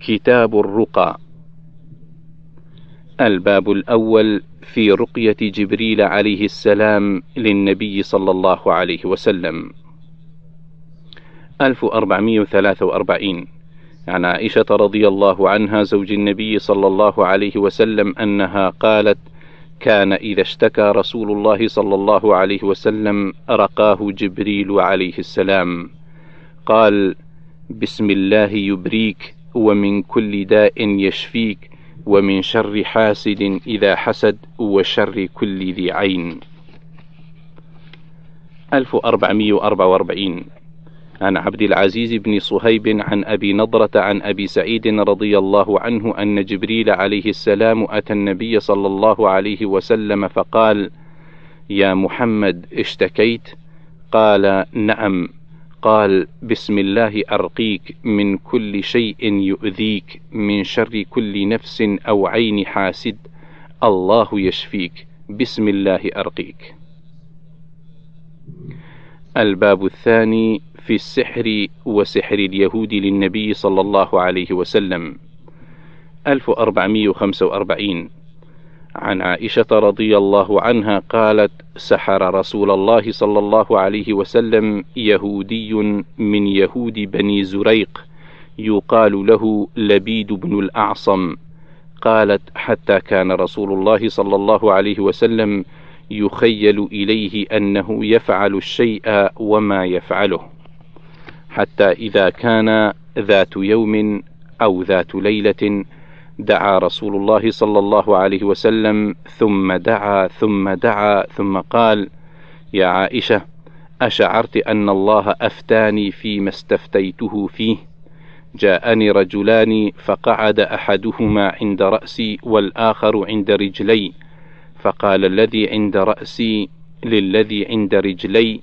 كتاب الرقى. الباب الأول في رقية جبريل عليه السلام للنبي صلى الله عليه وسلم. 1443 عن عائشة رضي الله عنها زوج النبي صلى الله عليه وسلم أنها قالت: كان إذا اشتكى رسول الله صلى الله عليه وسلم رقاه جبريل عليه السلام. قال: بسم الله يبريك ومن كل داء يشفيك ومن شر حاسد إذا حسد وشر كل ذي عين. 1444 عن عبد العزيز بن صهيب عن أبي نضرة عن أبي سعيد رضي الله عنه أن جبريل عليه السلام أتى النبي صلى الله عليه وسلم فقال: يا محمد اشتكيت؟ قال: نعم. قال: بسم الله أرقيك من كل شيء يؤذيك من شر كل نفس أو عين حاسد الله يشفيك بسم الله أرقيك. الباب الثاني في السحر وسحر اليهود للنبي صلى الله عليه وسلم 1445 عن عائشة رضي الله عنها قالت: سحر رسول الله صلى الله عليه وسلم يهودي من يهود بني زريق يقال له لبيد بن الأعصم. قالت حتى كان رسول الله صلى الله عليه وسلم يخيل إليه أنه يفعل الشيء وما يفعله حتى إذا كان ذات يوم أو ذات ليلة دعا رسول الله صلى الله عليه وسلم ثم دعا ثم دعا ثم قال يا عائشة أشعرت أن الله أفتاني فيما استفتيته فيه. جاءني رجلان فقعد أحدهما عند رأسي والآخر عند رجلي. فقال الذي عند رأسي للذي عند رجلي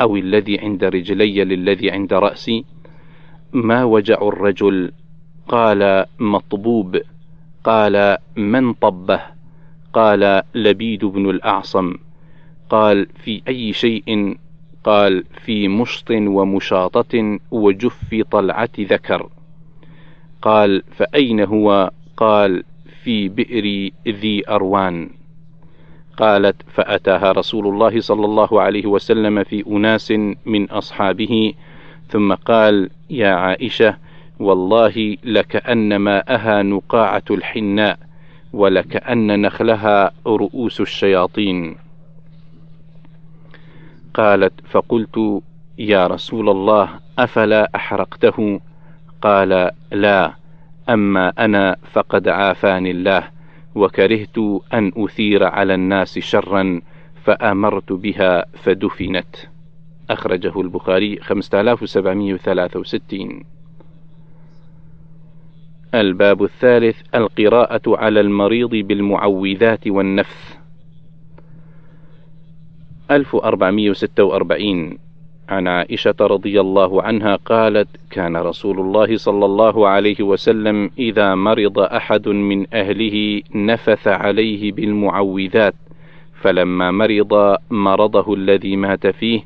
أو الذي عند رجلي للذي عند رأسي. ما وجع الرجل؟ قال مطبوب. قال من طبه؟ قال لبيد بن الأعصم. قال في أي شيء؟ قال في مشط ومشاطة وجف طلعة ذكر. قال فأين هو؟ قال في بئر ذي أروان. قالت فأتاها رسول الله صلى الله عليه وسلم في أناس من أصحابه. ثم قال يا عائشة والله لكأن ماءها نقاعة الحناء ولكأن نخلها رؤوس الشياطين. قالت فقلت يا رسول الله أفلا أحرقته؟ قال لا أما أنا فقد عافاني الله وكرهت أن أثير على الناس شرا فأمرت بها فدفنت. أخرجه البخاري 5763 الباب الثالث القراءة على المريض بالمعوذات والنفث 1446 عن عائشة رضي الله عنها قالت: كان رسول الله صلى الله عليه وسلم إذا مرض أحد من أهله نفث عليه بالمعوذات، فلما مرض مرضه الذي مات فيه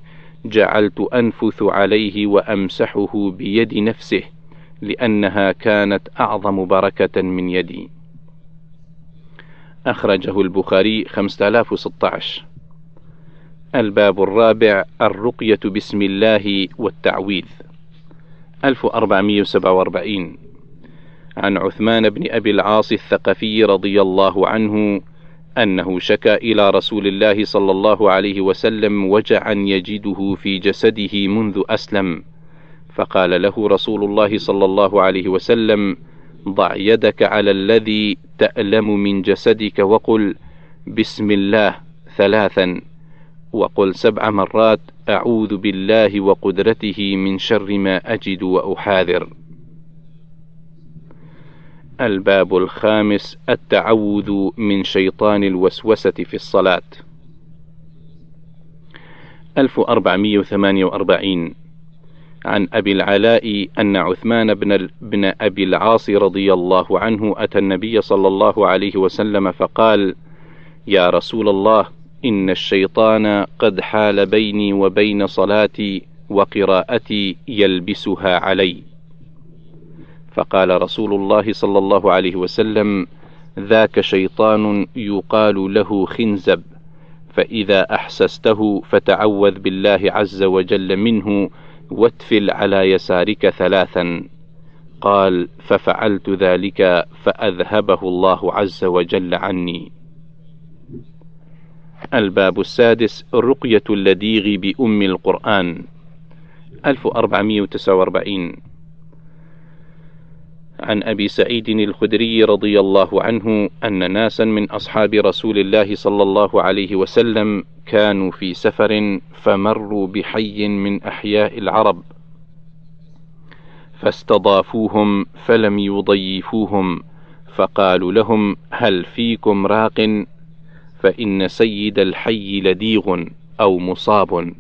جعلت أنفث عليه وأمسحه بيد نفسه، لأنها كانت أعظم بركة من يدي. أخرجه البخاري 5016 الباب الرابع الرقية بسم الله والتعويذ. 1447 عن عثمان بن أبي العاص الثقفي رضي الله عنه أنه شكا إلى رسول الله صلى الله عليه وسلم وجعا يجده في جسده منذ أسلم. فقال له رسول الله صلى الله عليه وسلم ضع يدك على الذي تألم من جسدك وقل بسم الله ثلاثا وقل سبع مرات أعوذ بالله وقدرته من شر ما أجد وأحاذر. الباب الخامس التعوذ من شيطان الوسوسة في الصلاة. 1448 عن أبي العلاء أن عثمان بن, بن أبي العاص رضي الله عنه أتى النبي صلى الله عليه وسلم فقال: يا رسول الله إن الشيطان قد حال بيني وبين صلاتي وقراءتي يلبسها علي. فقال رسول الله صلى الله عليه وسلم ذاك شيطان يقال له خنزب فإذا أحسسته فتعوذ بالله عز وجل منه واتفل على يسارك ثلاثا. قال ففعلت ذلك فأذهبه الله عز وجل عني. الباب السادس رقية اللديغ بأم القرآن. 1449 عن أبي سعيد الخدري رضي الله عنه أن ناسا من أصحاب رسول الله صلى الله عليه وسلم كانوا في سفر فمروا بحي من أحياء العرب. فاستضافوهم فلم يضيفوهم فقالوا لهم هل فيكم راق؟ فإن سيد الحي لديغ أو مصاب.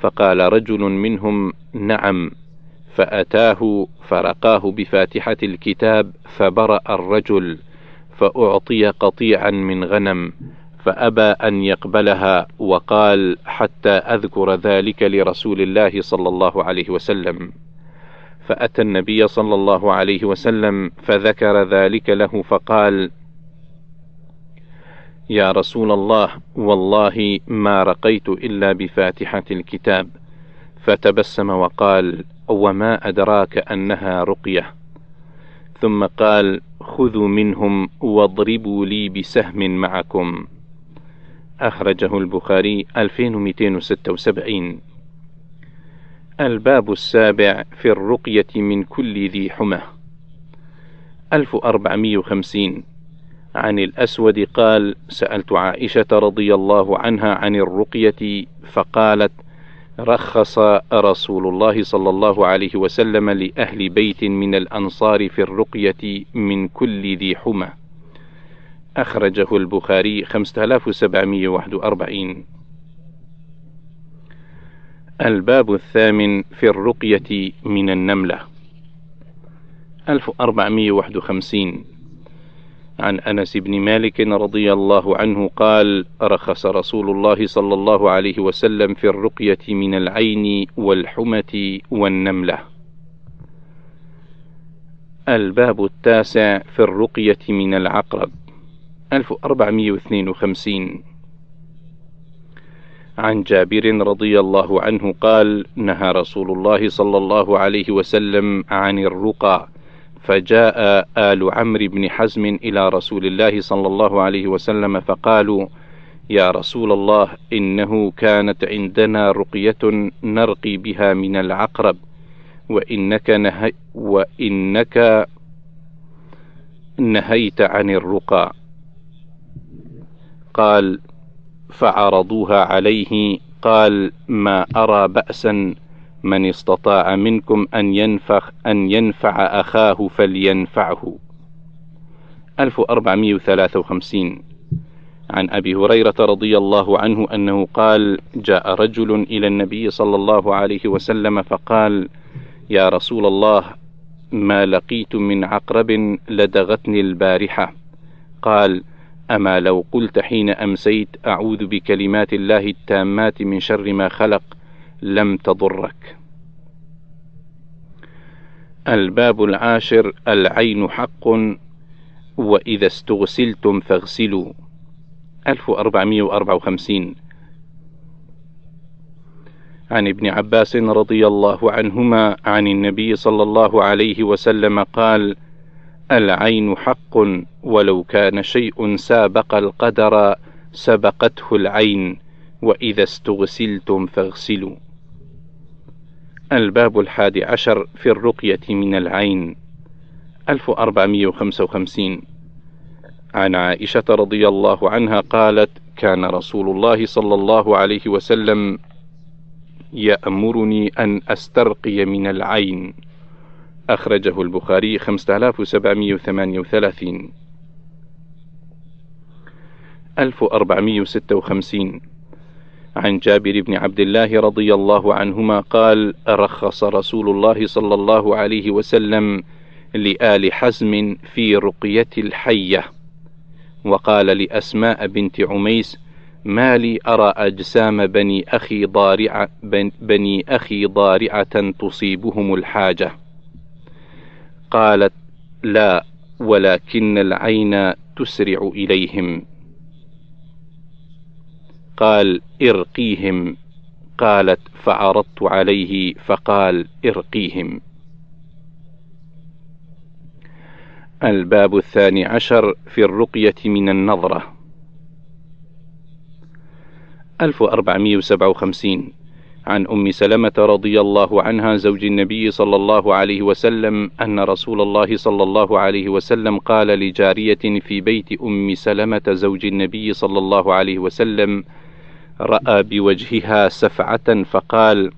فقال رجل منهم نعم. فأتاه فرقاه بفاتحة الكتاب فبرأ الرجل فأعطي قطيعا من غنم فأبى أن يقبلها وقال حتى أذكر ذلك لرسول الله صلى الله عليه وسلم. فأتى النبي صلى الله عليه وسلم فذكر ذلك له فقال يا رسول الله والله ما رقيت إلا بفاتحة الكتاب. فتبسم وقال وما أدراك أنها رقية. ثم قال خذوا منهم واضربوا لي بسهم معكم. أخرجه البخاري 2276 الباب السابع في الرقية من كل ذي حمى. 1450 عن الأسود قال سألت عائشة رضي الله عنها عن الرقية فقالت رخص رسول الله صلى الله عليه وسلم لأهل بيت من الأنصار في الرقية من كل ذي حمى. أخرجه البخاري 5741 الباب الثامن في الرقية من النملة. 1451 عن أنس بن مالك رضي الله عنه قال رخص رسول الله صلى الله عليه وسلم في الرقية من العين والحمة والنملة. الباب التاسع في الرقية من العقرب 1452 عن جابر رضي الله عنه قال نهى رسول الله صلى الله عليه وسلم عن الرقى فجاء آل عمرو بن حزم إلى رسول الله صلى الله عليه وسلم فقالوا: يا رسول الله إنه كانت عندنا رقية نرقي بها من العقرب وإنك نهي وإنك نهيت عن الرقى. قال: فعرضوها عليه قال: ما أرى بأسا من استطاع منكم أن ينفخ أن ينفع أخاه فلينفعه. 1453 عن أبي هريرة رضي الله عنه أنه قال جاء رجل إلى النبي صلى الله عليه وسلم فقال يا رسول الله ما لقيت من عقرب لدغتني البارحة. قال أما لو قلت حين أمسيت أعوذ بكلمات الله التامات من شر ما خلق لم تضرك. الباب العاشر العين حق وإذا استغسلتم فاغسلوا. 1454 عن ابن عباس رضي الله عنهما عن النبي صلى الله عليه وسلم قال العين حق ولو كان شيء سابق القدر سبقته العين وإذا استغسلتم فاغسلوا. الباب الحادي عشر في الرقية من العين 1455 عن عائشة رضي الله عنها قالت كان رسول الله صلى الله عليه وسلم يأمرني أن أسترقي من العين. أخرجه البخاري 5738 1456 عن جابر بن عبد الله رضي الله عنهما قال رخص رسول الله صلى الله عليه وسلم لآل حزم في رقية الحية. وقال لأسماء بنت عميس ما لي أرى أجسام بني أخي ضارعة بني أخي ضارعة تصيبهم الحاجة. قالت لا ولكن العين تسرع إليهم. قال ارقيهم قالت فعرضت عليه فقال ارقيهم. الباب الثاني عشر في الرقية من النظرة. 1457 عن أم سلمة رضي الله عنها زوج النبي صلى الله عليه وسلم أن رسول الله صلى الله عليه وسلم قال لجارية في بيت أم سلمة زوج النبي صلى الله عليه وسلم رأى بوجهها سفعة فقال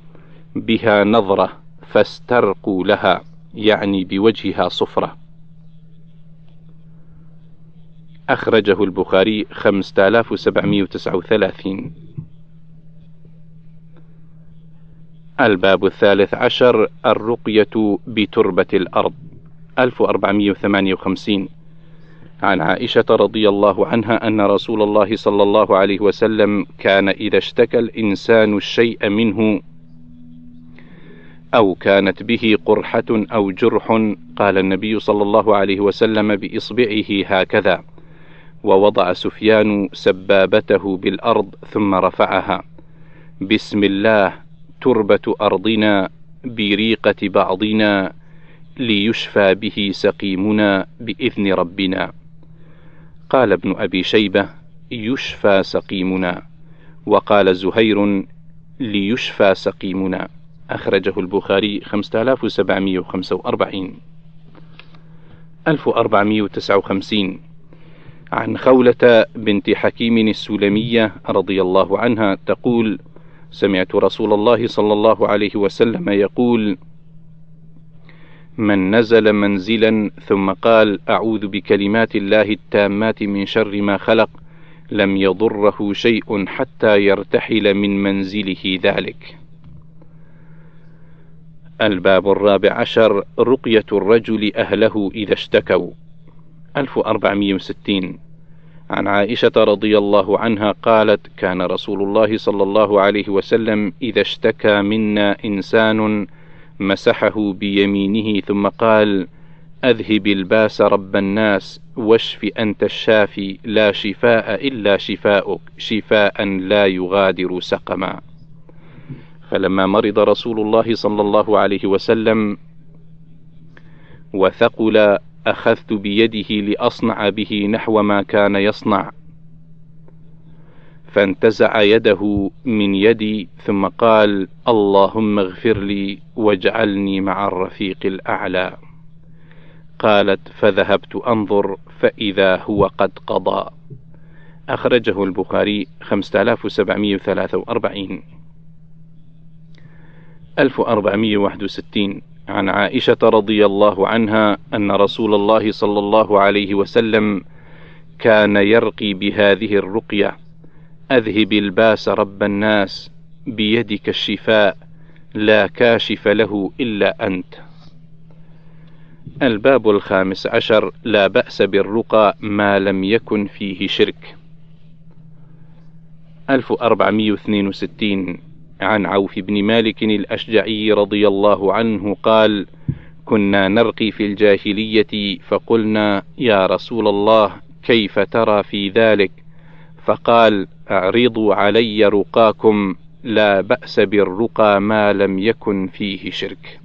بها نظرة فاسترقوا لها. يعني بوجهها صفرة. أخرجه البخاري 5739 الباب الثالث عشر الرقية بتربة الأرض 1458 عن عائشة رضي الله عنها أن رسول الله صلى الله عليه وسلم كان إذا اشتكى الإنسان الشيء منه أو كانت به قرحة أو جرح قال النبي صلى الله عليه وسلم بإصبعه هكذا ووضع سفيان سبابته بالأرض ثم رفعها. بسم الله تربة أرضنا بريقة بعضنا ليشفى به سقيمنا بإذن ربنا. قال ابن أبي شيبة يشفى سقيمنا. وقال زهير ليشفى سقيمنا. أخرجه البخاري 5745 1459 عن خولة بنت حكيم السلمية رضي الله عنها تقول: سمعت رسول الله صلى الله عليه وسلم يقول: من نزل منزلا ثم قال: أعوذ بكلمات الله التامات من شر ما خلق، لم يضره شيء حتى يرتحل من منزله ذلك. الباب الرابع عشر رقية الرجل أهله إذا اشتكوا 1460 عن عائشة رضي الله عنها قالت: كان رسول الله صلى الله عليه وسلم إذا اشتكى منا إنسان مسحه بيمينه ثم قال: أذهب الباس رب الناس واشف أنت الشافي لا شفاء إلا شفاؤك شفاء لا يغادر سقما. فلما مرض رسول الله صلى الله عليه وسلم وثقل أخذت بيده لأصنع به نحو ما كان يصنع فانتزع يده من يدي ثم قال اللهم اغفر لي واجعلني مع الرفيق الأعلى. قالت فذهبت أنظر فإذا هو قد قضى. أخرجه البخاري 5743 1461 عن عائشة رضي الله عنها أن رسول الله صلى الله عليه وسلم كان يرقي بهذه الرقية: أذهب الباس رب الناس بيدك الشفاء لا كاشف له إلا أنت. الباب الخامس عشر لا بأس بالرقى ما لم يكن فيه شرك. 1462 عن عوف بن مالك الأشجعي رضي الله عنه قال: كنا نرقي في الجاهلية فقلنا يا رسول الله كيف ترى في ذلك؟ فقال: أعرضوا علي رقاكم لا بأس بالرقى ما لم يكن فيه شرك.